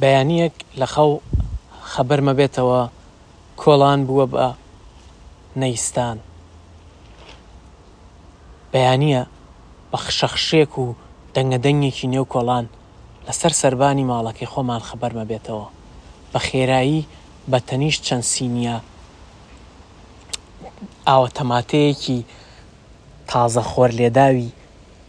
بەیانیەک لە خەو خەبەرمە بێتەوە کۆڵان بووە بە نەیستان بەیانیە بە خشەخشێک و دەنگە دەنگێکی نێو کۆڵان لە سەر سەربانی ماڵەکەی خۆمان خەبەرمە بێتەوە بە خێرایی بە تەنیشت چەند سینیە ئاوە تەماتەیەکی تازە خۆر لێداوی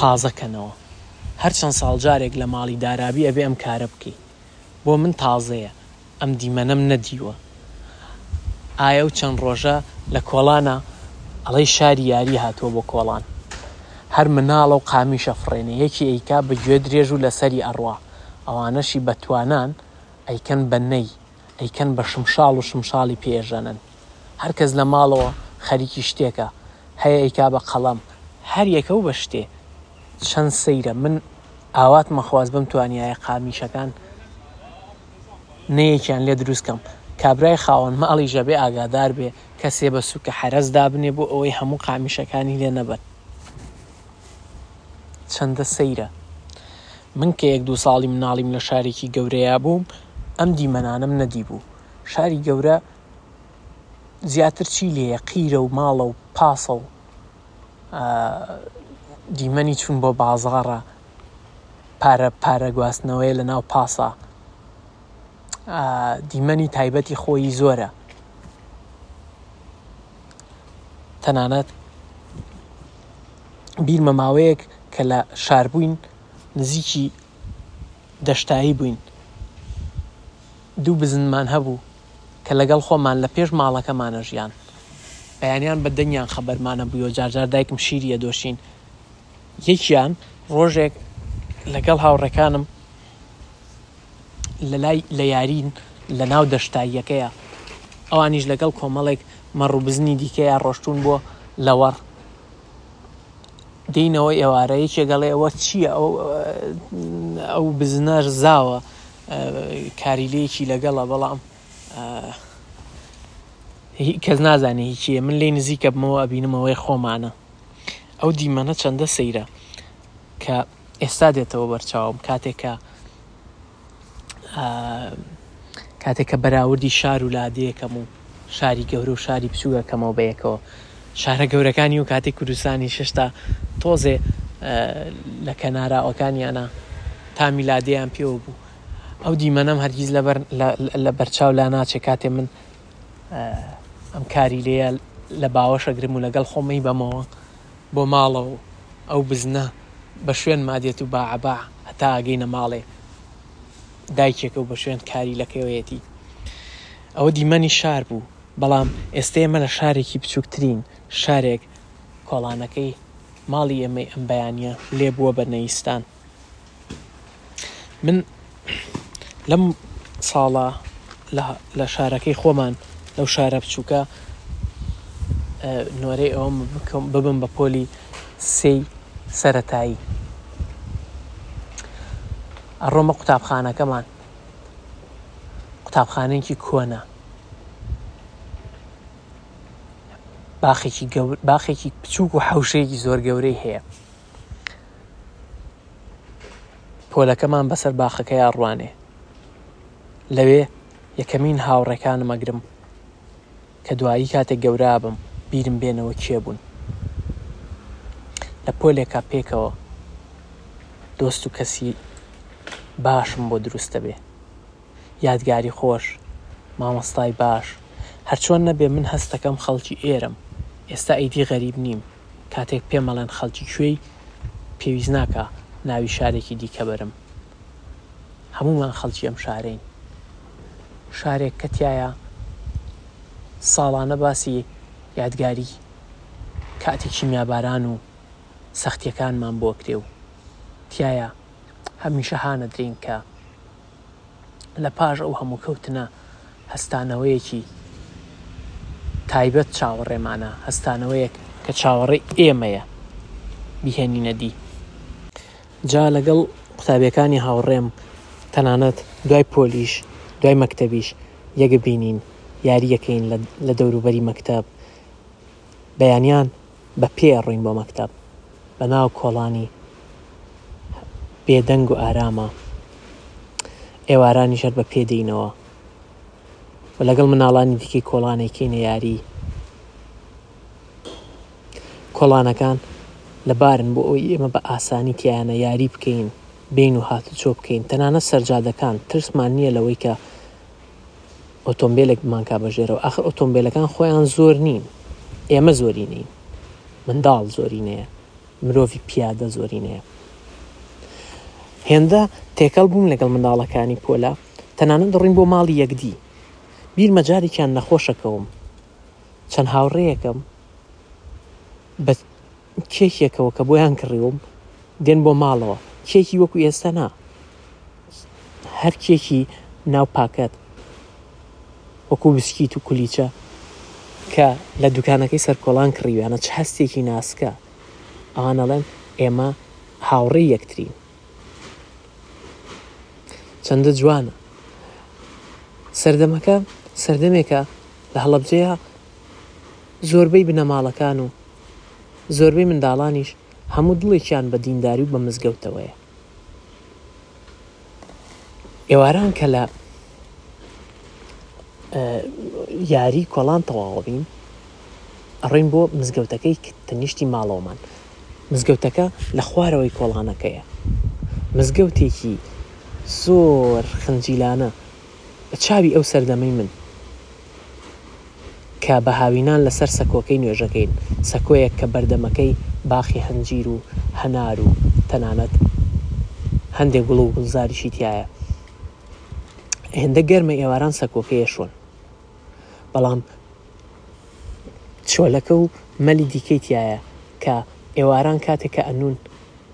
تازە کەنەوە هەر چەند ساڵ جارێک لە ماڵی دارابی ئەبێ ئەم کارە بکەی بۆ من تازەیە ئەم دیمەنەم نەدیوە ئای ئەو چەند ڕۆژە لە کۆڵانە ئەڵێی شاری یاری هاتووە بۆ کۆڵان هەر مناڵە و قامیشە فڕێنێ یەکی ئەیکا بە گوێ درێژ و لەسەری ئەڕوا ئەوانەشی بەتوانان ئەیکەن بە نەی ئەیکەن بە شمشاڵ و شمشاڵی پێ ئەژەنن هەر کەس لە ماڵەوە خەریکی شتێکە هەیە ئەیکا بە قەڵەم هەر یەکە و بە شتێ چەند سەیرە من ئاواتم ئەخواست بمتوانیایە قامیشەکان نە یەکیان لێ دروست کەم کابرای خاوەن ماڵیش ئەبێ ئاگادار بێ کەسێ بە سووکە حەرەز دابنێ بۆ ئەوەی هەموو قامیشەکانی لێ نەبەن. چەندە سەیرە من کە یەک دوو ساڵی مناڵیم لە شارێکی گەورەیا بووم ئەم دیمەنانەم نەدیبوو شاری گەورە زیاتر چی لێە قیرە و ماڵە و پاسە و دیمەنی چوون بۆ بازاڕە پارە پارە گواستنەوەی لە ناو پاسە دیمەنی تایبەتی خۆی زۆرە تەنانەت بیرمە ماوەیەک کە لە شار بووین نزیکی دەشتایی بووین دوو بزنمان هەبوو کە لەگەڵ خۆمان لە پێش ماڵەکەمانە ژیان بەیانیان بە دەنگیان خەبەرمانە بووە جارجار دایکم شیریە دۆشین یەکیان ڕۆژێک لەگەڵ هاوڕەکانم لەلای لە یارین لە ناو دەشتاییەکەیە، ئەوانیش لەگەڵ کۆمەڵێک مەڕ و بزنی دیکەیا ڕۆشتوون بۆ لەوەڕ. دێنەوە ئێوارە، یەکێک ئەڵێ، ئەوە چییە؟ ئەو ئەو بزنە زاوە، کاریلەیەکی لەگەڵە، بەڵام کەس نازانێ هی کێیە، من لێی نزیکە بمەوە ئەبینم ئەوەی خۆمانە. ئەو دیمەنە چەندە سەیرە کە. ئێستا دێتەوە بەرچاوم کاتێک کە کاتێک کە بەراوردی شار و لادێکەم و شاری گەورە و شاری بچووگە کەمەوە بەیەکەوە شارە گەورەکانی و کاتی کوردستانی شتا تۆزێ لە کەناراوەکانیانە تامی لادێیان پێوە بوو ئەو دیمەنەم هەرگیز لەبەر لە بەرچاو لا ناچێ کاتێ من ئەم کاری لێە لە باوەشەگرم و لەگەڵ خۆمەی بەمەوە بۆ ماڵەوە و ئەو بزنە بە شوێنما دێت و باعەباع هەتا ئەگەینە ماڵێ دایکێکە و بە شوێن کاریلەکەوەیەتی. ئەوە دیمەنی شار بوو، بەڵام ئێستە ئێمە لە شارێکی بچووکترین شارێک کۆڵانەکەی ماڵی ئێمەی ئەم بەیانییە لێ بووە بە نەیستان. من لەم ساڵە لە شارەکەی خۆمان لەو شارە بچووکە نۆرەی ئەوم بکەم ببم بە پۆلی سی سەتایی ئەڕۆمە قوتابخانەکەمان قوتابخانێکی کۆنا باخێکی باخێکی بچووک و حوشەیەکی زۆر گەورەی هەیە پۆلەکەمان بەسەر باخەکەیا ڕوانێ لەوێ یەکەمین هاوڕێکانم ئەگرم کە دوایی کاتێک گەورابم بیرم بێنەوە کێ بوون لە پۆلێکا پێکەوە دۆست و کەسی باشم بۆ دروستە بێ یادگاری خۆش مامۆستای باش هەرچۆن نەبێ من هەستەکەم خەڵکی ئێرەم ئێستا ئیدی غەریب نیم کاتێک پێمەڵێن خەڵکی کوێی پێویست ناکا ناوی شارێکی دیکە بەرم هەموومان خەڵکی ئەم شارەین شارێک کە تایە ساڵانە باسی یادگاری کاتی کیمیاباران و سەختیەکانمان بۆ کرێ و تایە هەمیشە هانەدرین کە لە پاش ئەو هەموو کەوتنە هەستانەوەیەکی تایبەت چاوەڕێمانە، هەستانەوەیەک کە چاوەڕێی ئێمەیە بیهێنینە دی. جا لەگەڵ قوتابیەکانی هاوڕێم تەنانەت دوای پۆلیش دوای مەکتەبیش یەکبینین، یاریەکەین لە دەوروبەری مەکتەب، بەیانیان بە پێ ڕووین بۆ مەکتەب. بە ناو کۆڵانی بێ دەنگ و ئارامە ئێوارانیش هەر بە پێ دێینەوە و لەگەڵ مناڵانی دیکەی کۆڵانێ کەینە یاری. کۆڵانەکان لە بارن بۆ ئەوەی ئێمە بە ئاسانی تیایانە یاری بکەین، بێین و هاتوچۆ بکەین. تەنانەت سەرجادەکان ترسمان نییە لەوەی کە ئۆتۆمبێلێک بمانکە بە ژێرەوە ئاخر ئۆتۆمبیلەکان خۆیان زۆر نین ئێمە زۆرینەین منداڵ زۆرینەیە مرۆڤی پیادە زۆرینەیە هێندە تێکەڵ بووم لەگەڵ منداڵەکانی پۆلا تەنانەت دەڕین بۆ ماڵی یەکدی بیرمە جارێکیان نەخۆشەکەوم چەند هاوڕێیەکەم بە کێکێکەوە کە بۆیان کڕیوم دێن بۆ ماڵەوە کێکی وەکو ئێستا نا هەر کێکی ناو پاکەت وەکو بسکیت و کولیچە کە لە دوکانەکەی سەرکۆڵان کڕیویانە چ هەستێکی ناسکە ئەوانەڵێن ئێمە هاوڕێ یەکترین چەندە جوانە سەردەمەکە سەردەمێکە لە هەڵەبجەیە زۆربەی بنەماڵەکان و زۆربەی منداڵانیش هەموو دڵێکیان بە دینداری و بە مزگەوتەوەیە. ئێواران کە لە یاری کۆڵان تەواوەبین ئەڕۆین بۆ مزگەوتەکەی تەنیشتی ماڵەوەمان مزگەوتەکە لە خوارەوەی کۆڵانەکەیە مزگەوتێکی زۆر خنجیلانە بە چاوی ئەو سەردەمەی من کە بە هاوینان لەسەر سەکۆکەی نوێژەکەین، سەکۆیەک کە بەردەمەکەی باخی هەنجیر و هەنار و تەنانەت هەندێ گوڵ و گوڵزاریشی تیایە. هێندە گەرمە ئێواران سەکۆکەیە شۆن. بەڵام چۆلەکە و مەلی دیکەی تیایە کە ئێواران کاتێک کە ئەنوون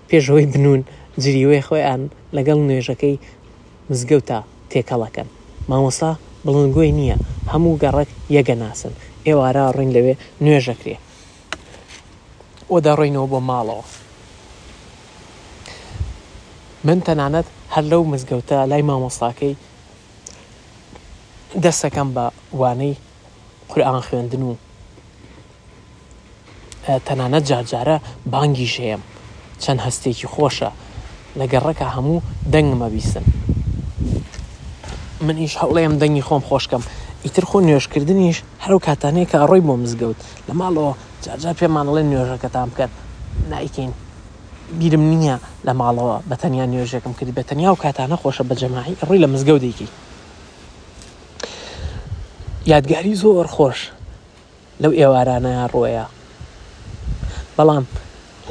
پێش ئەوەی بنوون جریوەی خۆیان لەگەڵ نوێژەکەی مزگەوتە تێکەڵەکەن مامۆستا بڵندگۆی نیە هەموو گەڕەک یەگە ناسن ئێوارە ئەڕۆین لەوێ نوێژەکرێ و دەڕۆینەوە بۆ ماڵەوە من تەنانەت هەر لەو مزگەوتە لای مامۆستاکەی دەستەکەم بە وانەی قورئان خوێندن و تەنانەت جارجارە بانگی ژەیەم چەند هەستێکی خۆشە لە گەڕەکە هەموو دەنگمە بیسن منیش هەوڵەیەم دەنگی خۆم خۆشکەم ئیتر خۆ نوێشکردنیش هەرو کاتانەیە کە ئەڕۆی بۆ مزگەوت لە ماڵەوە جارجار پێمانەڵێن نوێژەکەتان بکەن نایکەین بیرم نییە لە ماڵەوە بە تەنیا نوێژێکم کردی بە تەنیا و کاتانە خۆشە بە جەماعی ڕووی لە مزگەوتێکی یادگاری زۆر خۆش لەو ئێوارانە ڕۆیە. بەڵام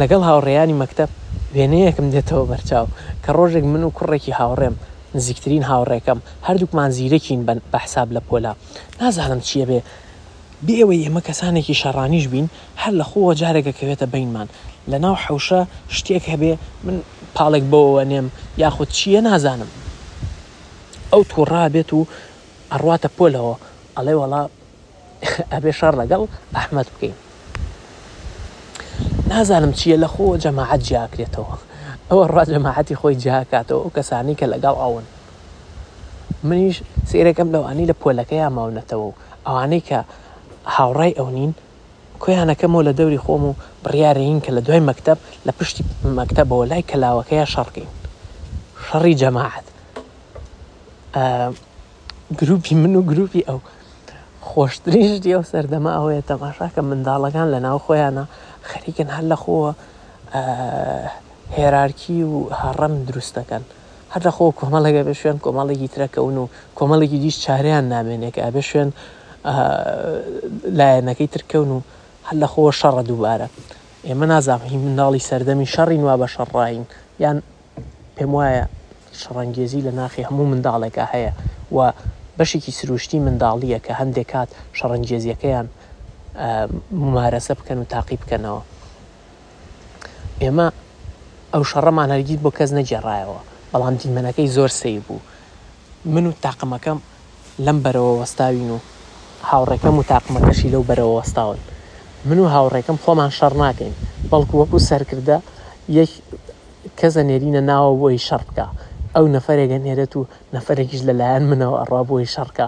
لەگەڵ هاوڕێیانی مەکتەب وێنەیەکم دێتەوە بەرچاو کە ڕۆژێک من و کوڕێکی هاوڕێم، نزیکترین هاوڕێکەم، هەردووکمان زیرەکین بە حساب لە پۆلە. نازانم چییە بێ ئێوەی ئێمە کەسانێکی شەڕانیش بین هەر لە خووەوە جارێک ئەکەوێتە بەینمان. لە ناو حەوشە شتێک هەبێ من پاڵێک بەوە ئەنێم یاخود چییە نازانم. ئەو تووڕە ئەبێت و ئەڕواتە پۆلەوە ئەڵێ وەڵا ئەبێ شەڕ لەگەڵ ئەحمەد بکەین نازانم چییە لە خۆ جەماعەت جیاکرێتەوە ئەوە ڕا جەماعەتی خۆی جیاکاتەوە ئەو کەسانی کە لەگەڵ ئەون منیش سیرەکەم لەوانی لە پۆلەکەیان ماونەتەوە و ئەوانەی کە هاوڕای ئەو نین کۆیانەکەمەوە لە دەوری خۆم و بڕیارەین کە لە دوای مەکتب لە پشتی مەکتبەوە لای کەلاوەکەیە شەڕکەین شەڕی جەماعەت گروپی من و گروپی ئەو خۆشترین شتی ئەو سەردەمە ئەوەیە تەماشاکە منداڵەکان لە ناو خۆیانە خەریکن هەر لە خۆوە هێرارکی و هەڕەم دروست دەکەن هەر لە خۆ کۆمەڵەگە بە شوێن کۆمەڵێکی ترەکەون و کۆمەڵێکی دیش چاریان نامێنێکە بە شوێن لایەنەکەی ترکەون و هەر لە خۆ شەڕە دووبارە ئێمە نازانین منداڵی سەردەمی شەڕین وا بە شەڕڕین یان پێم وایە شەڕەنگێزی لە ناخی هەموو منداڵێکا هەیە و بەشێکی سروشتی منداڵییە کە هەندێک کات شەڕەنگێزیەکەیان ممارەسە بکەن و تاقی بکەنەوە ئێمە ئەو شەڕەمان هەرگیز بۆ کەس نەگێڕایەوە بەڵام دیمەنەکەی زۆر سیر بوو من و تاقمەکەم لەم بەرەوە وەستاوین و هاوڕێکەم و تاقمەکەشی لەو بەرەوە وەستاون من و هاوڕێکەم خۆمان شەڕ ناکەین بەڵکو وەکو سەرکردە یەک کەس ئەنێرینە ناوە بۆی شەڕ بکا ئەو نەفەرێک ئەنێرێت و نەفەرێکیش لەلایەن منەوە ئەڕوا بۆی شەڕ بکا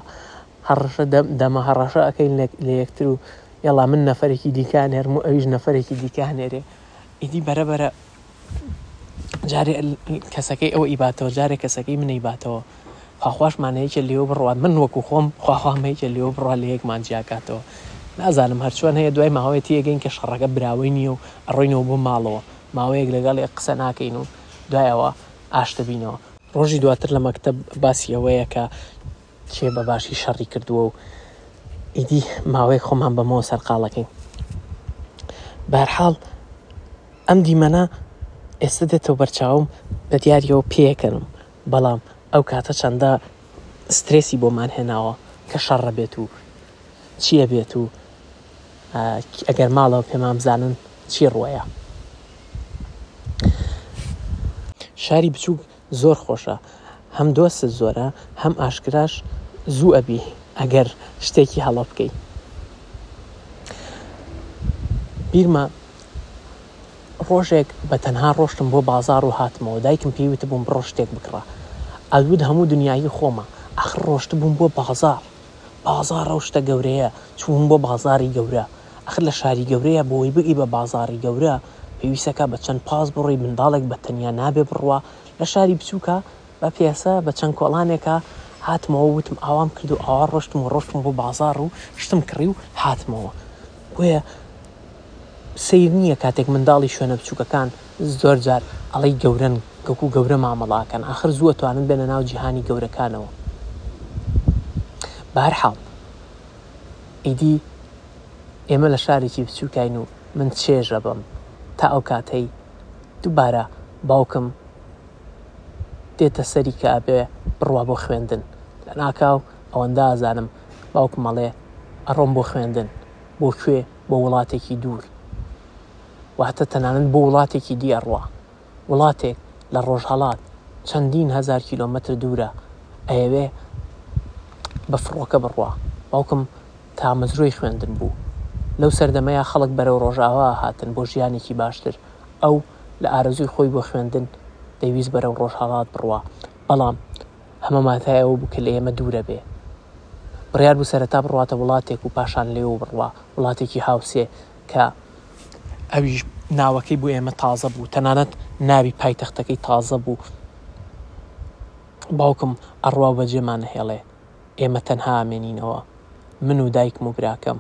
هەڕەشە دەمە هەڕەشە ئەکەین لە یەکتر و یەڵا من نەفەرێکی دیکە ئەنێرم و ئەویش نەفەرێکی دیکە هەنێرێ ئیدی بەرە بەرە جارێ کەسەکەی ئەو ئیباتەوە جارێ کەسەکەی منەی باتەوە خواخواشمانەیەکە لێو بڕات من وەکو خۆم خواخوامەیەکە لێو بڕا لە یەکمان جیاکاتەوە نازانم هەرچوان هەیە دوای ماوەیە تێگەین کە شەڕەکە براوەی نییە و ئەڕۆینەوە بۆ ماڵەوە ماوەیەک لەگەڵێ قسە ناکەین و دوای ئەوە ئاشت دەبینەوە. ڕۆژی دواتر لە مەکتەب باسی ئەوەیە کە کێ بە باشی شەڕی کردووە و ئیدی ماوەیەک خۆمان بەمەوە سەرقاڵەکەین. بە هەر حاڵ ئەم دیمەنە ئێستا دێتەوە بەرچاوم بە دیاریەوە پێیەکەنم بەڵام ئەو کاتە چەندە سترێسی بۆمان هێناوە کە شەڕە بێت و چییە بێت و ئەگەر ماڵەوە پێمان بزانن چی ڕوەیە شاری بچووک زۆر خۆشە هەم دۆستت زۆرە هەم ئاشکراش زوو ئەبی ئەگەر شتێکی هەڵە بکەی بیرمە ڕۆژێک بە تەنها ڕۆشتم بۆ بازار و هاتمەوە دایکم پێیوت بووم بڕۆ شتێک بکڕە ئەلود هەموو دنیای خۆمە ئەخ ڕۆشت بووم بۆ بازار بازاڕ ئەو شتە گەورەیە چوون بۆ بازاری گەورە ئەخر لە شاری گەورەیە بۆی بگەی بە بازاری گەورە پێویستەکە بە چەند پاس بڕۆی منداڵێک بە تەنیا نابێ بڕوا لە شاری بچووکە بە پێسە بە چەند کۆڵانێکە هاتمەوە وتم ئاوام کرد و ئاوا ڕۆشتم و ڕۆشتم بۆ بازار و شتم کڕی و هاتمەوە بۆیە سەیر نیە کاتێک منداڵی شوێنە بچوکەکان زۆر جار ئەڵێی گەورەن گەکو گەورە مامەڵە ئەکەن ئاخر زوو ئەتوانن بێنە ناو جیهانی گەورەکانەوە بەهەر حاڵ ئیدی ئێمە لە شارێکی بچوکین و من چێژ ئەبەم تا ئەو کاتەی دوبارە باوکم دێتە سەری کە ئەبێ بڕوا بۆ خوێندن لە ناکاو ئەوەندە ئازانم باوکم ئەڵێ ئەڕۆم بۆ خوێندن بۆ کوێ بۆ وڵاتێکی دوور واتە تەنانەت بۆ وڵاتێکی دی ئەڕوا وڵاتێک لە ڕۆژهەڵات چەندین هزار کیلۆمەتر دوورە ئەیەوێ بە فڕۆکە بڕوا باوکم تامەزرۆی خوێندن بوو لەو سەردەمەیە خەڵک بەرەو ڕۆژاوا هاتن بۆ ژیانێکی باشتر ئەو لە ئارەزووی خۆی بۆ خوێندن دەویست بەرەو ڕۆژهڵات بڕوا بەڵام ئەمە ماتای ئەوە بوو کە لە ئێمە دوورە بێ. بڕیار بوو سەرەتا بڕواتە وڵاتێک و پاشان لێوە بڕوا، وڵاتێکی هاوسێ کە ئەویش ناوەکەی بۆ ئێمە تازە بوو، تەنانەت ناوی پایتەختەکەی تازە بوو. باوکم ئەڕوا و بەجێمان ئەهێڵێ. ئێمە تەنها ئەمێنینەوە. من و دایکم و براکەم.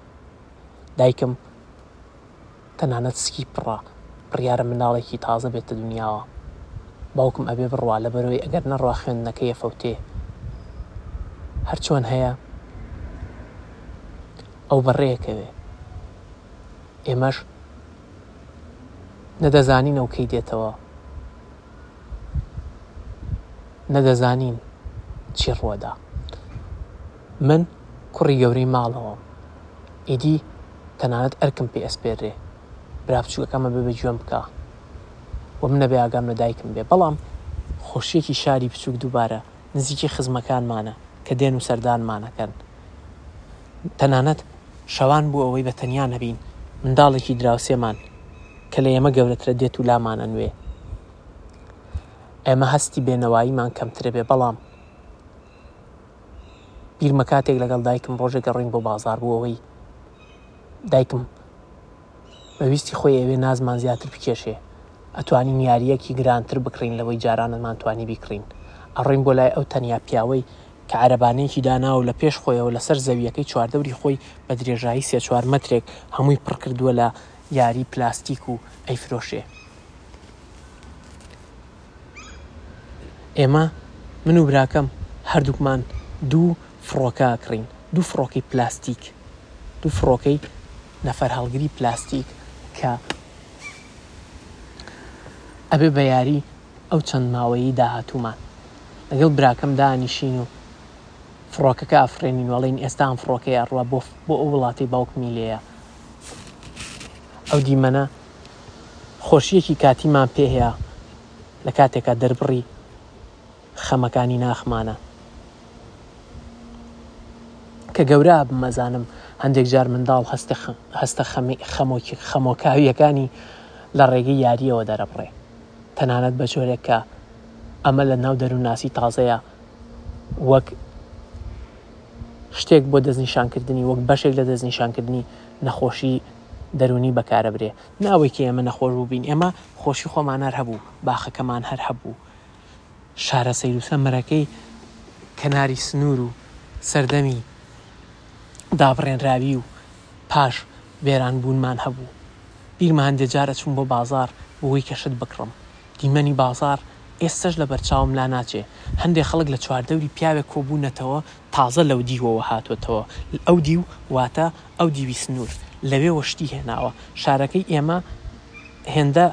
دایکم. تەنانەت سکی پڕە بڕیارە منداڵێکی تازە بێتە دونیاوە باوکم ئەبێ بڕوا لەبەرەوەی ئەگەر نەڕوا خوێندنەکەی ئەفەوتێ هەرچۆن هەیە ئەو بەڕێکەوێ ئێمەش نەدەزانین ئەو کەی دێتەوە نەدەزانین چی ڕوەدا من کوڕی گەورەی ماڵەوە ئیدی تەنانەت ئەرکم پێ ئەسپێررێ برا بچووکەکەمە بێ بە گوێم بکا و من نەبێ ئاگام لە دایکم بێ بەڵام خۆشیەکی شاری بچووک دووبارە نزیکی خزمەکانمانە کە دێن و سەردانمان ئەکەن تەنانەت شەوان بۆ ئەوەی بە تەنیا نەبین منداڵێکی دراوسێمان کە لە ئێمە گەورەترە دێت و لامان ئەنوێ ئێمە هەستی بێنەواییمان کەمترە بێ بەڵام بیرمە کاتێک لەگەڵ دایکم ڕۆژێک گەڕۆین بۆ بازار بوو ئەوەی دایکم بەویستی خۆی ئەوێ نازمان زیاتر بکێشێ ئەتوانین یاریەکی گرانتر بکڕین لەوەی جارانمان توانی بیکڕین ئەڕۆین بۆ لای ئەو تەنیا پیاوەی کە عەرەبانەیەکی داناو لە پێش خۆیەوە لەسەر زەویەکەی چواردەوری خۆی بە درێژایی سێ چوار مەترێک هەمووی پڕ کردووە لە یاری پلاستیک و ئەیفرۆشێ. ئێمە من و براکەم هەردووکمان دوو فڕۆکە ئەکڕین، دوو فڕۆکەی پلاستیک، دوو فڕۆکەی نەفەرهەڵگری پلاستیک کە ئەبێ بە یاری ئەو چەند ماوەیەی داهاتوومان لەگەڵ براکەم دانیشین و فڕۆکەکە ئەفڕێنین وەڵین ئێستا ئەم فڕۆکەی ئەڕوا بۆ بۆ ئەو وڵاتەی باوکمی لێیە ئەو دیمەنە خۆشیەکی کاتیمان پێ هەیە لە کاتێکا دەربڕی خەمەکانی ناخمانە کە گەورە بم مەزانم هەندێک جار منداڵ هەستە هەستە خەمۆکی خەمۆکاویەکانی لە ڕێگەی یاریەوە دەرەبڕێ تەنانەت بە جۆرێک کە ئەمە لە ناو دەروونناسی تازەیە وەک شتێک بۆ دەستنیشانکردنی وەک بەشێک لە دەستنیشانکردنی نەخۆشی دەروونی بەکارەبرێ نا ئەوەی کە ئێمە نەخۆش بووبین ئێمە خۆشی خۆمان هەر هەبوو باخەکەمان هەر هەبوو شارە سەیروسە مرەکەی کەناری سنوور و سەردەمی دابڕێنراوی و پاش وێران بوونمان هەبوو بیرمە هەندێ جارە چوم بۆ بازار بۆی کە شت بکڕم دیمەنی بازار ئێستش لە بەرچاوم لا ناچێ هەندێ خەڵک لە چواردەوری پیاوێک کۆبوونەتەوە تازە لەو دیوەوە هاتۆتەوە، ئەو دیو واتە ئەو دیوی سنوور، لەوێوە شتی هێناوە. شارەکەی ئێمە هێندە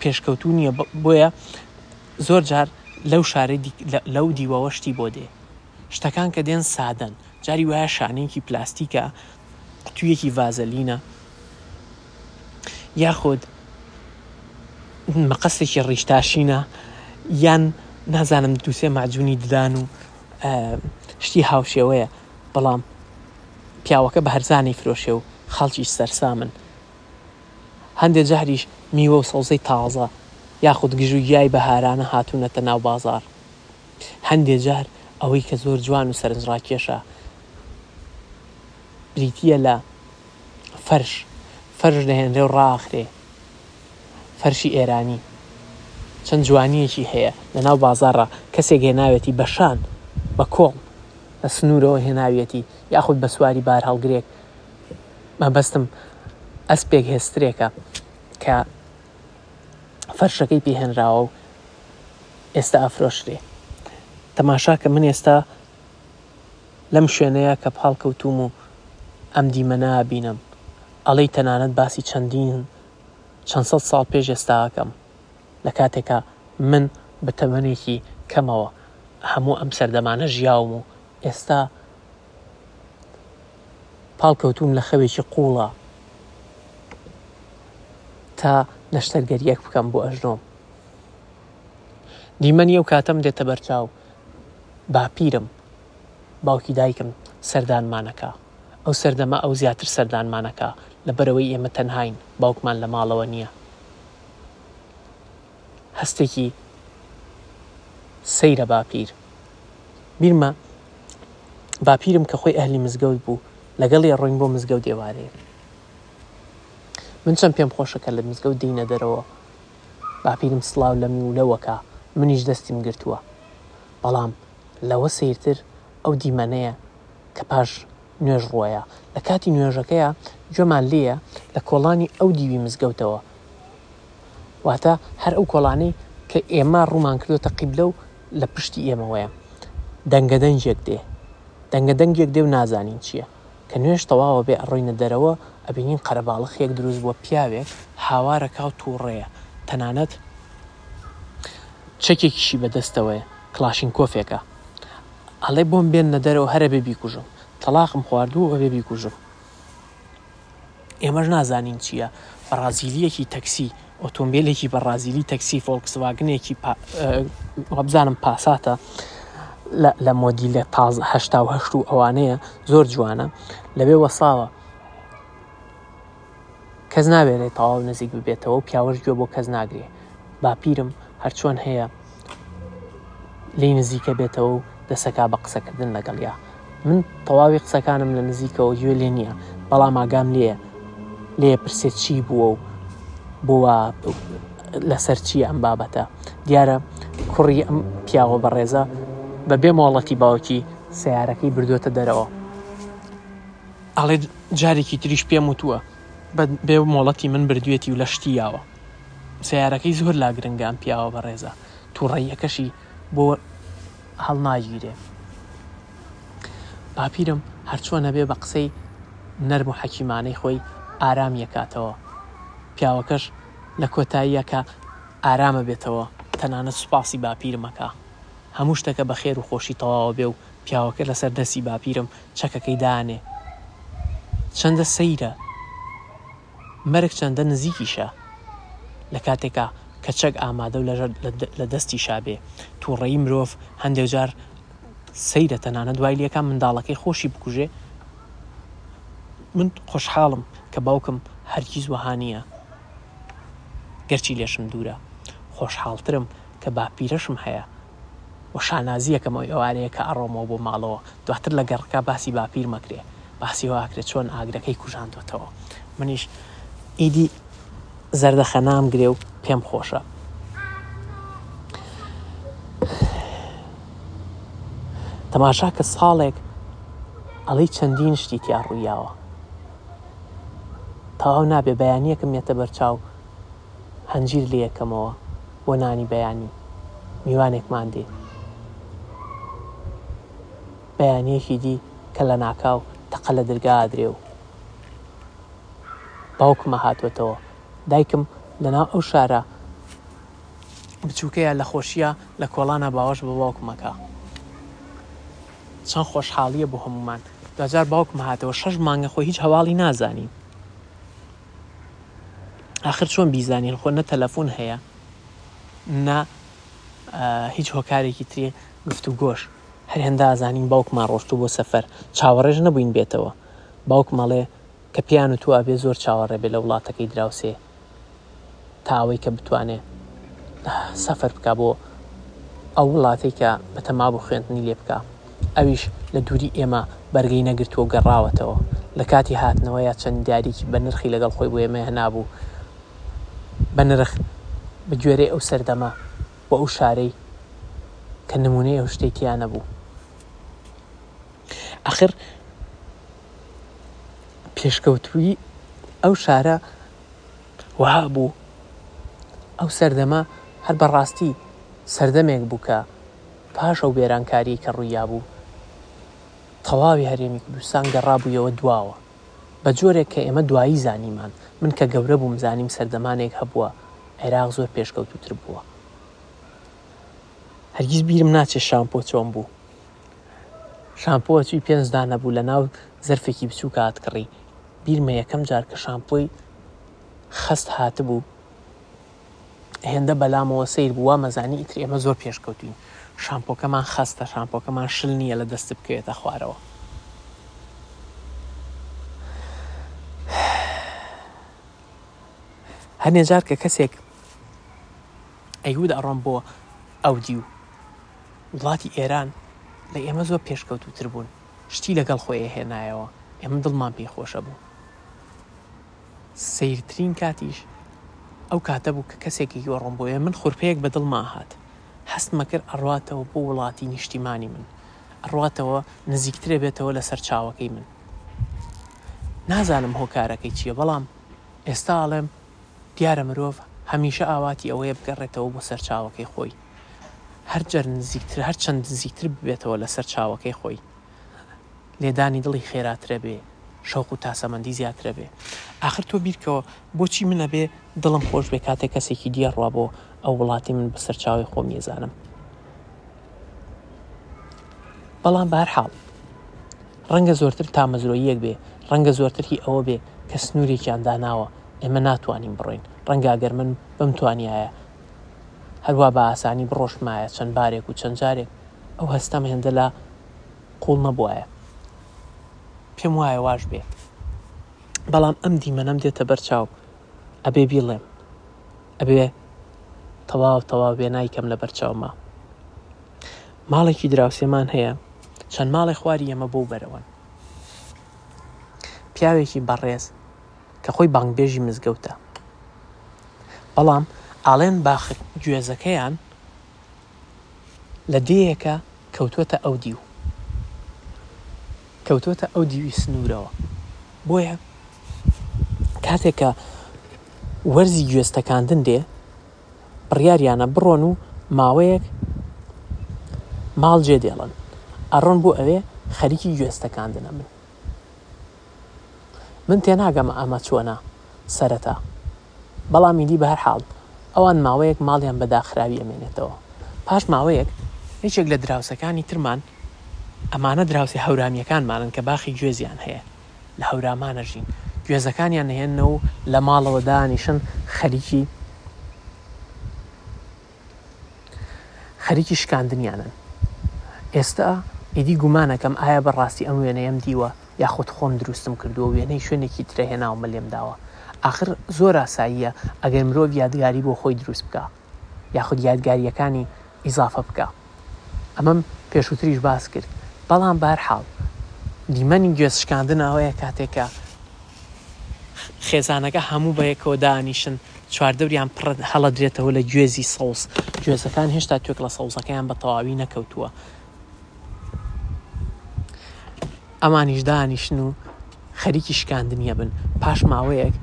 پێشکەوتوو نییە، بۆیە زۆر جار لەو شارەی دی، لەو دیوەوە شتی بۆ دێ. شتەکان کە دێن سادەن، جاری وایە شانەیەکی پلاستیکە، قوتوویەکی ڤازەلینە، یاخود مەقەسێکی ڕیشتاشینە، یان نازانم دوو سێ مەعجوونی ددان و شتی هاوشێوەیە بەڵام پیاوەکە بەهەرزانەی فرۆشێ و خەڵکیش سەرسامن هەندێ جاریش میوە و سەوزەی تازە یاخود گژو گیای بەهارانە هاتوونەتە ناو بازاڕ هەندێ جار ئەوەی کە زۆر جوان و سەرنجڕاکێشە بریتییە لە فەرش فەرش دەهێنرێ و ڕاخرێ. فەرشی ئێرانی چەند جوانییەکی هەیە لەناو بازاڕا کەسێک هێناوێتی بە شان بە کۆڵ لە سنوورەوە هێناویەتی یاخود بە سواری بار هەڵگرێک مەبەستم ئەسپێک هێسترێکە کە فەرشەکەی پێهێنراوە و ئێستا ئەفرۆشرێ تەماشا کە من ئێستا لەم شوێنەیە کە پاڵکەوتوم و ئەم دیمەنا بینم ئەڵەی تەنانەت باسی چەندین چەند سەد ساڵ پێش ئێستاکەم، لە کاتێکا من بە تەمەنێکی کەمەوە هەموو ئەم سەردەمانە ژیاوم و ئێستا پاڵکەوتووم لە خەوێکی قووڵا تا نەشتەرگەرییەک بکەم بۆ ئەژنۆم. دیمەنی ئەو کاتەم دێتە بەرچاو، باپیرم، باوکی دایکم سەردانمانەکا. ئەو سەردەمە ئەو زیاتر سەردانمانەکا، لەبەرئەوەی ئێمە تەنهاین، باوکمان لە ماڵەوە نییە. هەستێکی سەیرە باپیر. بیرمە باپیرم کە خۆی ئەهلی مزگەوت بوو، لەگەڵی ئەڕۆین بۆ مزگەوت ئێوارەیەک. من چەند پێم خۆشە کە لە مزگەوت دێینە دەرەوە، باپیرم سڵاو لەمی و لەوەکا، منیش دەستیم گرتووە. بەڵام لەوە سەیرتر ئەو دیمەنەیە کە پاش نوێژ ڕوەیە، لە کاتی نوێژەکەیا گوێمان لێیە لە کۆڵانی ئەو دیوی مزگەوتەوە، واتە هەر ئەو کۆڵانەی کە ئێمە ڕوومان کردۆتە قیبلە و لە پشتی ئێمەوەیە، دەنگەدەنگێک دێ، دەنگەدەنگێک دێ و نازانین چییە. کە نوێژ تەواوە بێ ئەڕۆینە دەرەوە ئەبینین قەرەباڵخیەک دروست بووە پیاوێک هاوارە کاو توڕەیە تەنانەت چەکێکیشی بەدەستەوەیە کڵاشینکۆفێکە ئەڵێ بۆم بێننە دەرەوە هەر ئەبێ بیکوژم تەڵاقم خواردووە ئەبێ بیکوژم. ئێمەش نازانین چییە، بەڕازیلییەکی تەکسی، ئۆتۆمبێلێکی بەڕازیلی تەکسی، فۆڵکسڤاگنێکی پا، وابزانم پاساتە لە مۆدیلە تازە هەشتا و هەشت و ئەوانەیە، زۆر جوانە، لەوێ وەساوە. کەس ناوێرێ تەواو نزیک ببێتەوە و پیاوەش گوێ بۆ کەس ناگرێ. باپیرم هەرچۆن هەیە. لێی نزیکە بێتەوە و دەسەکا بە قسەکردن لەگەڵیا من تەواوی قسەکانم لە نزیکەوە گوێ لێ نییە بەڵام ئاگام لێ لێ پرسێت چی بووە و بۆ لەسەر چی ئەم بابەتە دیارە کوڕی ئەم پیاوە بەڕێزە بە بێ مۆڵەتی باوکی سیارەکەی بردوێتە دەرەوە ئەڵێ جارێکی تریش پێم وتووە بە بێ مۆڵەتی من بردوێتی و لە شتی یاوە سەیارەکەی زۆر لا گرنگە ئەم پیاوە بەڕێزە توڕەیەکەشی بۆ هەڵناگیرێ باپیرم هەرچۆنەبێ بە قسەی نەرم و حەکیمانەی خۆی ئارامیەکاتەوە پیاوەکەش لە کۆتاییەکە ئارامە بێتەوە تەنانەت سوپاسی باپیرمەکە هەموو شتەکە بە خێر و خۆشی تەواوە بێ و پیاوەکە لەسەر دەستی باپیرم چەکەکەی دانێ چەندە سەیرە مەرگ چەندە نزیکیشە لە کاتێکا کە چەک ئامادە و لەژەر لە دەستیشا بێ. تووڕەیی مرۆڤ هەندێک جار سەیرە تەنانەت وای لێ کا منداڵەکەی خۆشی بکوژێ. من خۆشحاڵم کە باوکم هەرگیز وەها نییە گەرچی لێشم دوورە. خۆشحاڵترم کە باپیرەشم هەیە. و شانازی ئەکەم ئەو ئێوارەیە کە ئەڕۆمەوە بۆ ماڵەوە دواتر لە گەڕەکە باسی باپیرم ئەکرێ باسی ئەوە ئەکرێ چۆن ئاگرەکەی کوژاندۆتەوە منیش ئیدی زەردەخە نامگرێ و پێم خۆشە تەماشا کە ساڵێک ئەڵی چەندین شتی تیا ڕوویاوە تەواو نابێ بەیانیەکم یەتە بەرچاو هەنجیر لێیەکەمەوە بۆ نانی بەیانی. میوانێکمان دێ. بەیانییەکی دی کە لەناکاو تەقە لە درگا ئەدرێ و باوکمە هاتووەتەوە. دایکم لەناو ئەو شارە بچووکەیە لە خۆشییا لە کۆڵانا باوەش بە باوکم ئەکا. چەند خۆشحاڵییە بۆ هەموومان. دواجار باوکم هاتەوە. شەش مانگە خۆی هیچ هەواڵی نازانین. ئاخر چۆن بیزانین خۆ نە تەلەفون هەیە نە هیچ هۆکارێکی تری گفت و گۆش هەر هێندا ئازانین باوکمان ڕۆشتو بۆ سەفەر چاوەڕێژ نەبووین بێتەوە باوکمەڵێ کە پیان و تو ئەبێ زۆر چاوەڕێ بێ لە وڵاتەکەی دراوسێ تا ئەوەی کە بتوانێ سەفەر بکە بۆ ئەو وڵاتەی کە بەتەما بوو خوێندنی لێ بکە ئەویش لە دووری ئێمە بەرگەی نەگرتووە و گەڕاوەتەوە لە کاتی هاتنەوە یا چەند دیارێکی بە نرخی لەگەڵ خۆی بۆ ئێمە هەنابوو بە نرخ بە گوێرەی ئەو سەردەمە و ئەو شارەی کە نمونەی ئەو شتەی تیا نەبوو ئەخر پێشکەوتووی ئەو شارە وەها بوو ئەو سەردەمە هەر بە ڕاستی سەردەمێک بوو کە پاش ئەو وێرانکاریەی کە ڕوویا بوو تەواوی هەرێمی کوردستان گەڕابوویەوە دواوە بە جۆرێک کە ئێمە دوایی زانیمان من کە گەورە بووم زانیم سەردەمانێک هەبووە عێراق زۆر پێشکەوتووتر بووە. هەرگیز بیرم ناچێت شامپۆ چۆن بوو. شامپۆەچی پێنج دانە بوو لە ناو زەرفێکی بچووکە هاتکڕی بیرمە یەکەم جار کە شامپۆی خەست هاتبوو هێندە بەلامەوە سیر بوو وامەزانی ئیتر ئێمە زۆر پێشکەوتوین شامپۆکەمان خەستە شامپۆکەمان شل نییە لە دەست بکەوێتە خوارەوە هەنێجار کە کەسێک ئەیود ئەڕۆم بۆ ئەودیو وڵاتی ئێران لە ئێمە زۆر پێشکەوتووتر بوون شتی لەگەڵ خۆی ئەهێنایەوە ئێمە دڵمان پێی خۆشە بوو سەیرترین کاتیش ئەو کاتە بوو کە کەسێکی گۆڕم بۆیە من خورپەیەک بە دڵما هات هەستمە کرد ئەڕواتەوە بۆ وڵاتی نیشتیمانی من ئەڕواتەوە نزیکترە بێتەوە لە سەر چاوەکەی من نازانم هۆکارەکەی چییە بەڵام ئێستا ئەڵێم دیارە مرۆڤ هەمیشە ئاواتی ئەوەیە بگەڕێتەوە بۆ سەرچاوەکەی خۆی هەرجەر نزیکتر هەرچەند نزیکتر ببێتەوە لە سەرچاوەکەی خۆی لێدانی دڵی خێراترەبێ شەوق و تاسەمەندی زیاترەبێ ئاخر تۆ بیرکەوە بۆچی من ئەبێ دڵم خۆش بێ کاتێ کەسێکی دیە ڕوا بۆ ئەو وڵاتی من بە سەرچاوەی خۆم یەزانم بەڵام بەهەرحاڵ. ڕەنگە زۆرتر تامەزرۆییەک بێ، ڕەنگە زۆرتر هی ئەوە بێ کە سنوورێکیان داناوە، ئێمە ناتوانین بڕۆین، ڕەنگە ئەگەر من بمتوانیایە هەر وا بە ئاسانی بڕۆشتمایە چەند بارێک و چەند جارێک، ئەو هەستەم هێندە لە قووڵ نەبووایە. پێم وایە واش بێ. بەڵام ئەم دیمەنەم دێتە بەر چاو، ئەبێ بیڵێم. ئەبێ تەواو تەواو وێنای کەم لە بەر چاوما. ماڵێکی دراوسێمان هەیە چەند ماڵێ خواری ئێمە بۆو بەرەوەن. پیاوێکی بەڕێز کە خۆی بانگبێژی مزگەوتە. بەڵام ئاڵێن باخە گوێزەکەیان لە دێیەکە کەوتووەتە ئەو دیو. کەوتووەتە ئەو دیوی سنوورەوە. بۆیە کاتێک کە وەرزی گوێز تەکاندن دێ بڕیاریانە بڕۆن و ماوەیەک ماڵ جێ دێڵن ئەڕۆن بۆ ئەوێ خەریکی گوێستەکاندنە من من تێناگەمە ئەمە چۆنە سەرەتا بەڵام میدی بە هەر حاڵ ئەوان ماوەیەک ماڵیان بەداخراوی ئەمێنێتەوە پاش ماوەیەک یەکێک لە دراوسەکانی ترمان ئەمانە دراوسێ هەورامیەکانمانن کە باخی گوێزیان هەیە. لە هەورامان ئەژین گوێزەکانیان نەهێننەوە و لە ماڵەوە دانیشن خەریکی خەریکی شکاندنیانن ئێستا ئیدی گومانەکەم ئایا بەڕاستی ئەم وێنەیەم دیوە یاخود خۆم دروستم کردووە وێنەی شوێنێکی ترە هێناومە لێم داوە آخر زۆر ئاساییە ئەگەر مرۆڤ یادگاری بۆ خۆی دروست بکە یاخود یادگارییەکانی ئیزافە بکە ئەمەم پێشووتریش باس کرد بەڵام بەرحاڵ دیمەنی گوێ شکاندن ئەوەیە کاتێک کە خێزانەکە هەموو بەیەکەوە دانیشن چواردەوریان پڕ هەڵەدرێتەوە لە گوێزی سەوز گوێزەکان هێشتا توێک لە سەوزەکەیان بە تەواوی نەکەوتووە ئەمانیش دانیشن و خەریکی شکاندنیە بن پاش ماوەیەک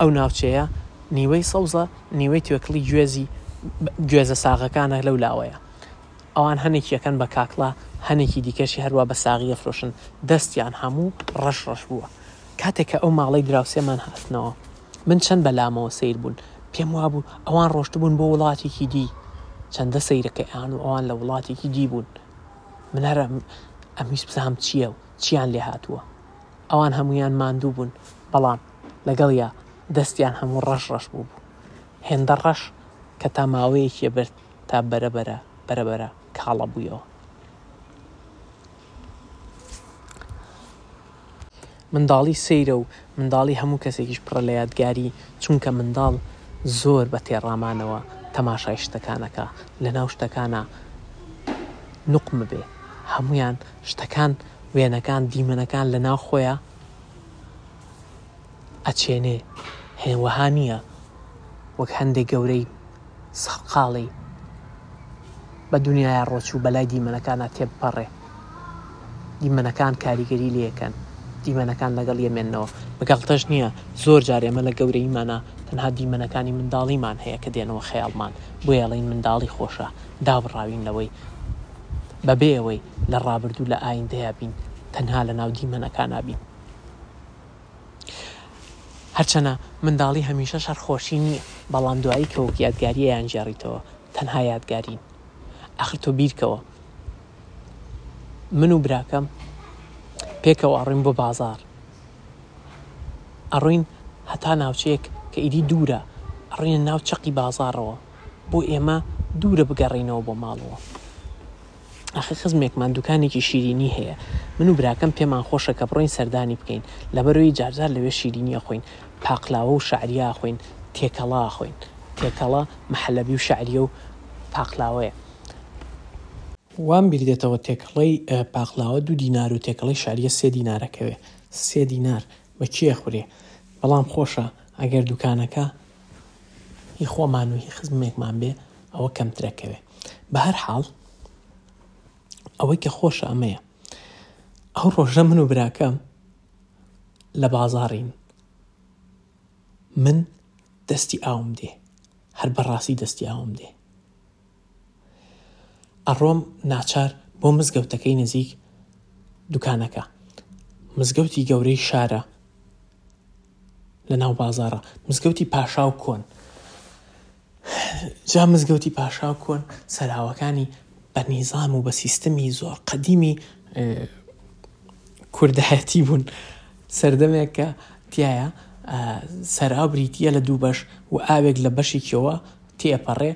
ئەو ناوچەیە نیوەی سەوزە نیوەی توێکڵی گوێزی گوێزە ساغەکانە لەو لاوەیە ئەوان هەنێکی یەکەن بە کاکڵا هەنێکی دیکەشی هەروە بە ساغیە فرۆشن دەستیان هەموو ڕەش ڕەش بووە کاتێک کە ئەو ماڵەی دراوسێمان هاتنەوە، من چەند بە لامەوە سەیر بوون، پێم وابوو ئەوان ڕۆشتبوون بۆ وڵاتێکی دی، چەندە سەیرەکەیان و ئەوان لە وڵاتێکی دی بوون، من هەر ئەمویست بزانم چییە و چییان لێ هاتووە. ئەوان هەموویان ماندوو بوون، بەڵام لەگەڵیا دەستیان هەموو ڕەش ڕەش بووبوو، هێندە ڕەش کە تا ماوەیەکیە برد تا بەرەبەرە بەرەبەرە کاڵە بوویەوە. منداڵی سەیرە و منداڵی هەموو کەسێکیش پڕە لە یادگاری، چونکە منداڵ زۆر بە تێڕامانەوە تەماشای شتەکان ئەکا، لەناو شتەکانا نوقم بێ، هەموویان شتەکان وێنەکان دیمەنەکان لەناو خۆیا، ئەچێنێ هەی وەها نیە وەک هەندێ گەورەی سەرقاڵی بە دونیایە ڕۆچوو بەلای دیمەنەکانا تێبپەڕێ دیمەنەکان کاریگەری لێکەن دیمەنەکان لەگەڵ یەمێنەوە بە گاڵتەش نیە زۆر جار ئێمە لە گەورەیمانا تەنها دیمەنەکانی منداڵیمان هەیە کە دێنەوە خەیاڵمان بۆیە ئەڵێین منداڵی خۆشە دابڕاوین لەوەی بەبێ ئەوەی لە ڕابردوو لە ئایندەیا بین تەنها لەناو دیمەنەکانا بین. هەرچەنە منداڵی هەمیشە شەڕخۆشی نییە، بەڵام دوایی کە وەک یادگارییەیان گێڕیتەوە، تەنها یادگارین. ئاخر تۆ بیرکەوە، من و براکەم پێکەوە ئەڕۆین بۆ بازاڕ. ئەڕۆین هەتا ناوچەیەک کە ئیدی دوورە، ئەڕۆینە ناو چەقی بازاڕەوە. بۆ ئێمە دوورە بگەڕێینەوە بۆ ماڵەوە. ئاخر خزمێکمان دوکانێکی شیرینی هەیە من و براکەم پێمان خۆشە کە بڕۆین سەردانی بکەین لەبەرەوەی جارجار لەوێ شیرینی ئەخۆین پاقلاوە و شعریە ئەخۆین تێکەڵە ئەخۆین تێکەڵە محەلەبی و شعریە و پاقلاوەیە وام بیردێتەوە تێکەڵەی پاقلاوە دوو دینار و تێکەڵەی شعریە سێ دینار ئەکەوێ سێ دینار بە کێ ئەخورێ بەڵام خۆشە ئەگەر دوکانەکە هی خۆمان و هی خزمێکمان بێ ئەوە کەمترە کەوێ بە هەر حاڵ ئەوەی کە خۆشە ئەمەیە ئەو ڕۆژە من و براکەم لە بازارین من دەستی ئاوم دێ هەر بەڕاستی دەستی ئاوم دێ ئەڕۆم ناچار بۆ مزگەوتەکەی نزیک دوکانەکە مزگەوتی گەورەی شارە لە ناو بازاڕە مزگەوتی پاشا و کۆن جا مزگەوتی پاشا و کۆن سەراوەکانی بە نیزام و بە سیستمی زۆر قەدیمی کوردایەتی بوون سەردەمێک کە تایە سەرا بریتە لە دوو بەش و ئاوێک لە بەشێکیەوە تێپەڕێ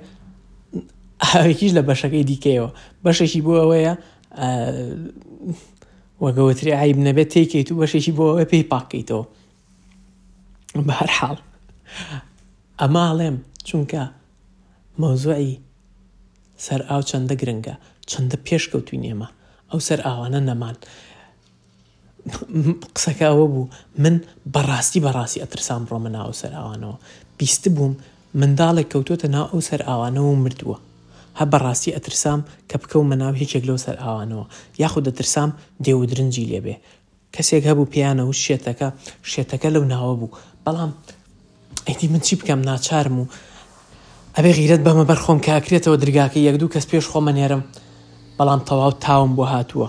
ئاوێکیش لە بەشەکەی دیکەیەوە بەشێکی بۆ ئەوەیە وە گەوەتری عیب نەبێت تێکەیت و بەشێکی بۆ ئەوە پێی پاکەیتەوە بە هەر حاڵ ئەماڵێم چونکە مەوزوعی سەر ئاو چەندە گرنگە چەندە پێشکەوتوی نێمە ئەو سەر ئاوانە نەمان قسەکە ئەوە بوو من بەڕاستی بەڕاستی ئەترسام ڕۆمە ناو سەراوانەوە بیست بووم منداڵێک کەوتۆتە ناو ئەو سەرئاوانەوە و مردووە. هە بەڕاستی ئەترسام کە بکەومە ناو هیچێک لەو سەرئاوانەوە، یاخود ئەترسام دێودرنجی لێ بێ. کەسێک هەبوو پێیان ئەوت شێتەکە، شێتەکە لەو ناوە بوو. بەڵام ئەیدی من چی بکەم ناچارم و ئەبێ غیرەت بەمە بەر خۆم کە ئەکرێتەوە درگاکەی یەک دوو کەس پێش خۆم ئەنێرم، بەڵام تەواو تاوم بۆ هاتووە.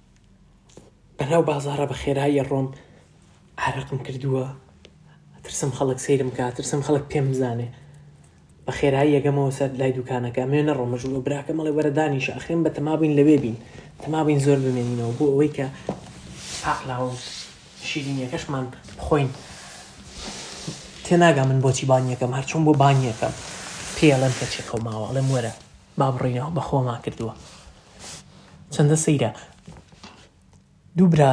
بەناو بازاڕە بە خێرایی ئەڕۆم، عەرەقم کردووە، ترسم خەڵک سەیرم بکا، ترسم خەڵک پێم بزانێ. بە خێرایی ئەگەمەوە سەر لای دووکانەکە، مێ نەڕۆم، مەجبوور بووم، براکەم ئەڵێ وەرە دانیشە، ئەخرێ من بەتەما بووین لەوێ بین، تەما بووین زۆر بمێنینەوە بۆ ئەوەی کە پاقلاوە و شیرینییەکەشمان بخۆین. تێناگەم من بۆچی بانگ ئەکەم، هەرچووم بۆ بانگ ئەکەم، پێی ئەڵێم کەچی قەوماوە، ئەڵێم وەرە. با بڕینەوە بە خۆما کردووە چەندە سەیرە دوو برا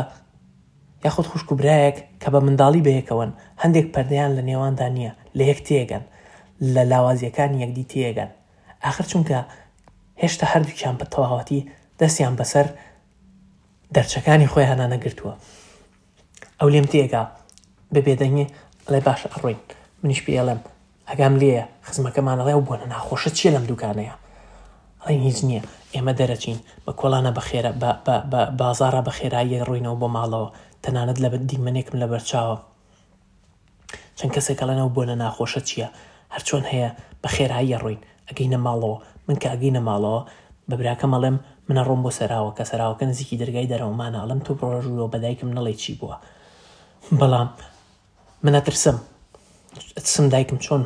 یاخود خوشک و برایەک کە بە منداڵی بەیەکەوەن هەندێک پەردەیان لە نێواندا نییە لە یەک تێگەن لە لاوازیەکانی یەکدی تێگەن ئاخر چونکە هێشتا هەردووکیان بە تەواوەتی دەستیان بەسەر دەرچەکانی خۆیانە نەگرتووە ئەو لێم تێگا بە بێدەنگی ئەڵێ باشە ئەڕۆین منیش پێی ئەڵێم ئاگام لێیە خزمەکەمان ئەڵێ ئەو بۆنە ناخۆشە چییە لەم دوکانەیە ئەڵێن هیچ نییە ئێمە دەرەچین بە کۆڵانە بە خێرا بە بازاڕە بە خێراییە ڕۆینەوە بۆ ماڵەوە تەنانەت لە دیمەنێکم لەبەرچاوە چەند کەسێک ئەڵێن ئەو بۆنە ناخۆشە چیە هەرچۆن هەیە بە خێرایی ئەڕۆین ئەگەینە ماڵەوە من کە ئەگەینە ماڵەوە بە براکەم ئەڵێم من ئەڕۆم بۆ سەراوە کە سەراوەکە نزیکی دەرگای دەرەوەمانە ئەڵێم تۆ بڕۆ ژوورەوە بە دایکم نەڵێی چی بووە بەڵام من ئەترسم ئەترسم دایکم چۆن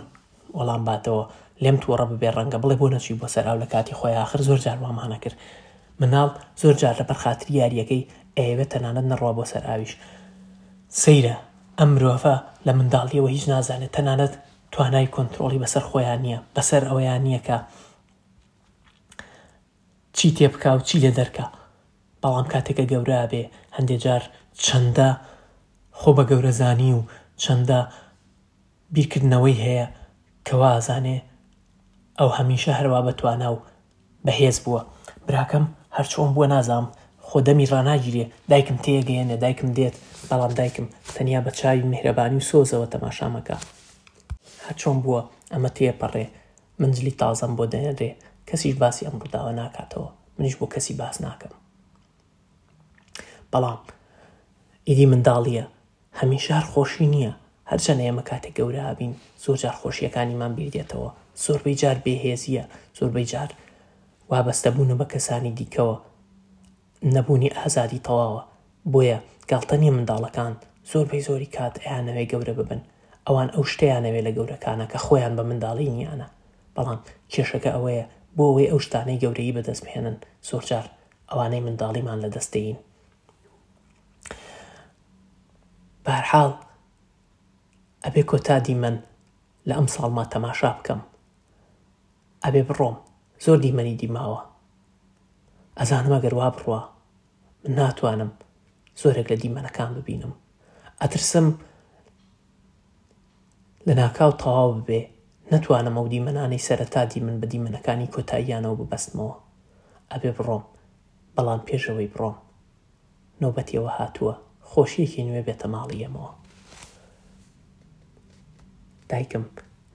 وەڵام باتەوە لێم تووڕە ببێ ڕەنگە بڵێ بۆ نەچووی بۆ سەر ئاو لە کاتی خۆی ئاخر زۆر جار وامانە کرد مناڵ زۆر جار لەبەر خاتری یاریەکەی ئەیەوێت تەنانەت نەڕوا بۆ سەر ئاویش سەیرە ئەم مرۆڤە لە منداڵیەوە هیچ نازانێت تەنانەت توانای کۆنتترۆڵی بەسەر خۆیان نییە بەسەر ئەوەیان نییە کە چی تێ بکە و چی لێ دەرکە بەڵام کاتێکە گەورە بێ هەندێک جار چەندە خۆ بە گەورەزانی و چەندە بیرکردنەوەی هەیە کە وازانێ ئەو هەمیشە هەروا بە توانا و بە هێز بووە. براکەم هەر چۆن بووە نازانم خۆ دەمی ڕاناگیرێ دایکم تێیەگەیەنێ دایکم دێت بەڵام دایکم تەنیا بە چاوی میهرەبانی و سۆزەوە تەماشام ئەکا. هەر چۆن بووە ئەمە تێیەپەڕێ من جلی تازەم بۆ دەنێرێ کەسیش باسی ئەم ڕووداوە ناکاتەوە منیش بۆ کەسی باس ناکەم بەڵام ئیدی منداڵییە هەمیشە هەر خۆشی نیە هەرچەندە ئێمە کاتێک گەورە ئەبین زۆر جار خۆشیەکانیمان بیر دێتەوە زۆربەی جار بێ هێزیە زۆربەی جار وابەستە بونە بە کەسانی دیکەوە نەبونی ئازادی تەواوە بۆیە گاڵتە نیە منداڵەکان زۆربەی زۆری کات ئەیانەوێ گەورە ببن ئەوان ئەو شتەیانەوێ لە گەورەکانە کە خۆیان بە منداڵی نیانە بەڵام کێشەکە ئەوەیە بۆ ئەوەی ئەو شتانەی گەورەیی بەدەست بهێنن زۆرجار ئەوانەی منداڵیمان لە دەست دەین بەهەرحاڵ ئەبێ کۆتا دیمەن لە ئەمساڵما تەماشا بکەم ئەبێ بڕۆم زۆر دیمەنی دیماوە ئەزانم ئەگەر وا بڕوا من ناتوانم زۆرێک لە دیمەنەکان ببینم ئەترسم لە ناکاو تەواو ببێ نەتوانم ئەو دیمەنانەی سەرەتا دیمن بە دیمەنەکانی کۆتاییانەوە ببەستمەوە ئەبێ بڕۆم بەڵام پێش ئەوەی بڕۆم نۆبەتی ئەوە هاتووە خۆشییەکی نوێ بێتە ماڵی ئێمەوە. دایکم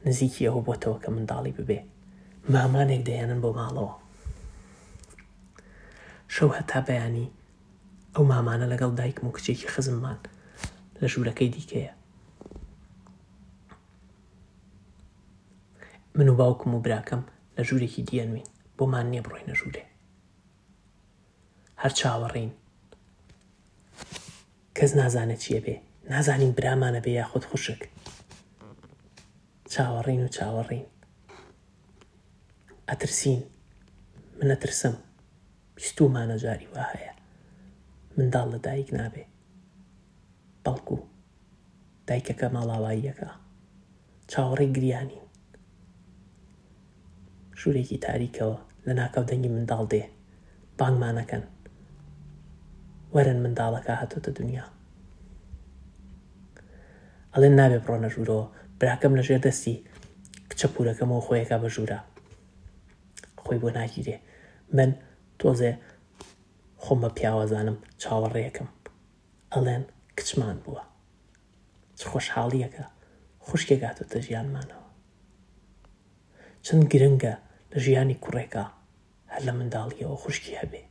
نزیکی ئەوە بۆتەوە کە منداڵی ببێ. مامانێک دەیانن بۆ ماڵەوە. شەو هەتا بەیانی ئەو مامانە لەگەڵ دایکم و کچێکی خزممان لە ژوورەکەی دیکەیە. من و باوکم و براکەم لە ژوورێکی دیەنوین بۆمان نییە بڕۆینە ژوورێ. هەر چاوەڕێین کەس نازانێت چی ئەبێ نازانین برامانە بێ یاخود خوشک چاوەڕین و چاوەڕین ئەترسین من ئەترسم بیستومانە جاری وا هەیە منداڵ لە دایک نابێ بەڵکو دایکەکە ماڵاواییەکە چاوەڕێی گریانی ژوورێکی تاریکەوە لەناکاو دەنگی منداڵ دێ بانگمانەکەن وەرن منداڵەکە هاتۆتە دنیا ئەڵێن نابێ بڕۆنە ژوورەوە براکەم لەژێر دەستی کچە پورەکەمەوە خۆیەکە بە ژوورە خۆی بۆ ناگیرێ من تۆزێ خۆم بە پیاوەزانم چاوەڕێەکەم ئەڵێن کچمان بووە چ خۆشحاڵیەکە خوشکێکاتۆتە ژیانمانەوە چەند گرنگە لە ژیانی کوڕێکا هەر لە منداڵییەوە خوشکی هەبێ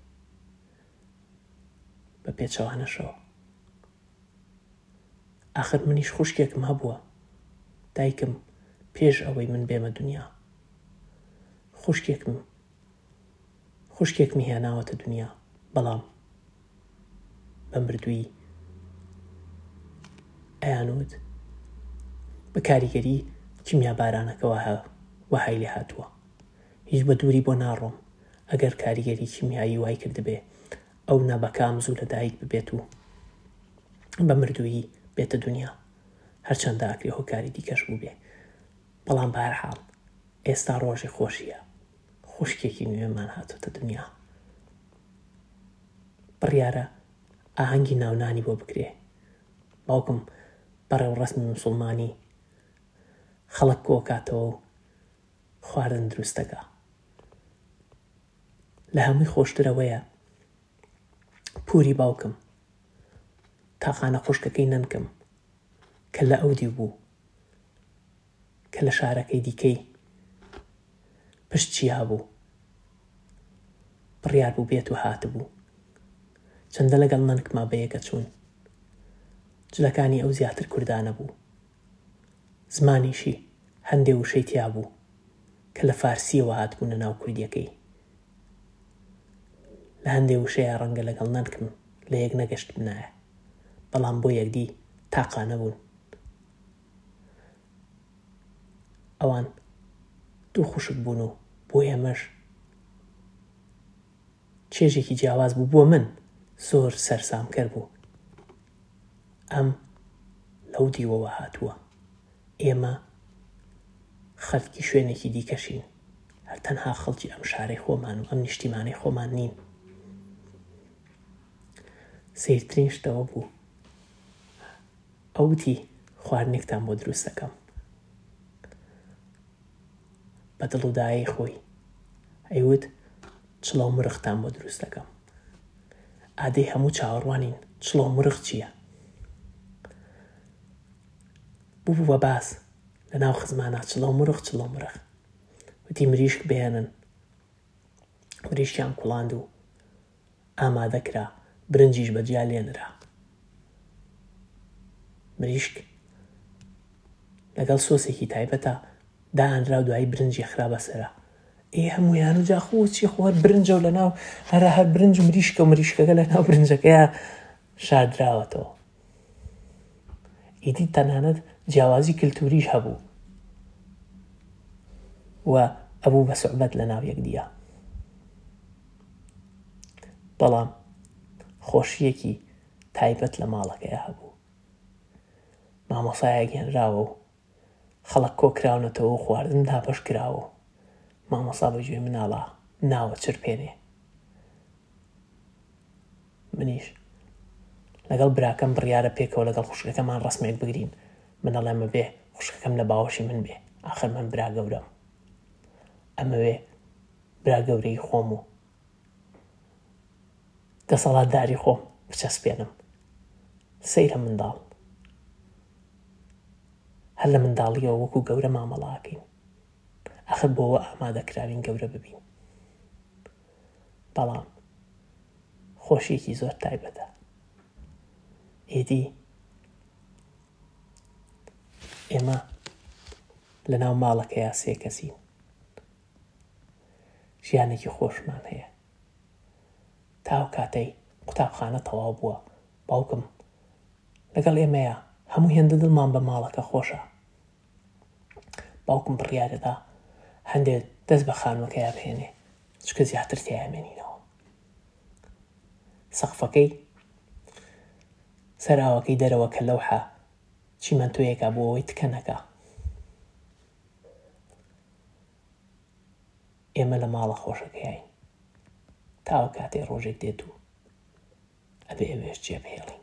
بە پێچەوانەشەوە ئاخر منیش خوشکێکم هەبووە دایکم پێش ئەوەی من بێمە دنیا خوشکێکم خوشکێکمی هێناوەتە دنیا بەڵام بە مردووی ئەیانوت بە کاریگەری کیمیابارانەکەوە هە وەهای لێ هاتووە هیچ بە دووری بۆ ناڕۆم ئەگەر کاریگەری کیمیایی وای کردبێ ئەو نە بەکام زوو لە دایک ببێت و بە مردووی بێتە دونیا هەرچەندە ئەکرێ هۆکاری دیکەش بووبێ بەڵام بە هەرحاڵ ئێستا ڕۆژی خۆشیە خوشکێکی نوێمان هاتۆتە دونیا. بڕیارە ئاهەنگی ناونانی بۆ بکرێ. باوکم بە ڕێوڕەسمی موسوڵمانی خەڵک کۆکاتەوە و خواردن دروست دەکا. لە هەمووی خۆشتر ئەوەیە پووری باوکم، تاقانە خوشکەکەی نەنکم کە لە ئەودیو بوو، کە لە شارەکەی دیکەی پشت چیا بوو بڕیار بوو بێت و هاتبوو. چەندە لەگەڵ نەنکما بەیەکە چوون. جلەکانی ئەو زیاتر کوردانە بوو. زمانیشی هەندێ وشەی تیا بوو کە لە فارسییەوە هاتبوونە ناو کوردییەکەی. لە هەندێ وشەیا ڕەنگە لەگەڵ نەنکم لە یەک نەگەشتبنایە، بەڵام بۆ یەکدی تاقانە بوون. ئەوان دوو خوشک بوون و بۆ ئێمەش چێژێکی جیاواز بوو بۆ من زۆر سەرسامکەر بوو ئەم لەو دیوەوە هاتووە ئێمە خەلکی شوێنێکی دیکەشین هەر تەنها خەڵکی ئەم شارەی خۆمان و ئەم نیشتیمانەی خۆمان نین سیرترین شتەوە بوو ئەو وتی، خواردنێکتان بۆ دروست دەکەم. بە دڵ و دایەی خۆی ئەیوت، چڵە و مرغتان بۆ دروست دەکەم. ئادەی هەموو چاوەڕوانین، چڵە و مرغ چییە؟ بوو بە باس لە ناو خزمانە، چڵە و مرغ، چڵە و مرغ. وتی مریشک بهێنن، مریشکیان کوڵاند و ئامادە کرا، برنجیش بە جیا لێ نرا. مریشک لەگەڵ سۆسێکی تایبەتا دانرا و دوایی برنجی خرا بەسەرا. ئێ هەموویان و جا خۆ چی خۆ هەر برنجە و لەناو هەرا هەر برنج و مریشکە و مریشکەکە لەناو برنجەکەیە شاردراوەتەوە. ئیدی تەنانەت جیاوازی کلتوریش هەبوو و ئەبوو بە سوعبەت لە ناو یەکدیا. بەڵام خۆشییەکی تایبەت لە ماڵەکەیا هەبوو. مامۆسایەک هێنراوە و خەڵک کۆکراونەتەوە و خواردن دابەش کراوە و مامۆسا بە گوێ مناڵە ناوە چرپێنێ. منیش لەگەڵ براکەم بڕیارە پێکەوە لەگەڵ خوشکەکەمان ڕسمێک بگرین منەڵێ مەبێ خوشکەکەم لە باوەشی من بێ ئاخر من برا گەورەم ئەمەوێ برا گەورەی خۆم و دەسەڵاتداری خۆم بچەسپێنم سەیرە منداڵ هەر لە منداڵیەوە وەکو گەورە مامەڵاکەین ئەخر بۆەوە ئامادەکراوین گەورە ببین بەڵام خۆشیەکی زۆر تایبەتە ئێدی ئێمە لە ناو ماڵەکەیا سێ کەسین ژیانێکی خۆشمان هەیە. تا ئەو کاتەی قوتابخانە تەواو بووە، باوکم لەگەڵ ئێمەیە، هەموو هێندە دڵمان بە ماڵەکە خۆشە. باوکم بڕیارەدا هەندێ دەست بە خانووەکەیا بهێنێ، چکە زیاتر تیامێنینەوە. سەقفەکەی سەراوەکەی دەرەوە کە لەوحە چیمەنتۆیەکە بۆ ئەوەی تکەنەکە. ئێمە لە ماڵە خۆشەکەیاین تاوە کاتێ ڕۆژێک دێت و ئەبێ ئەوێش جێبهێڵین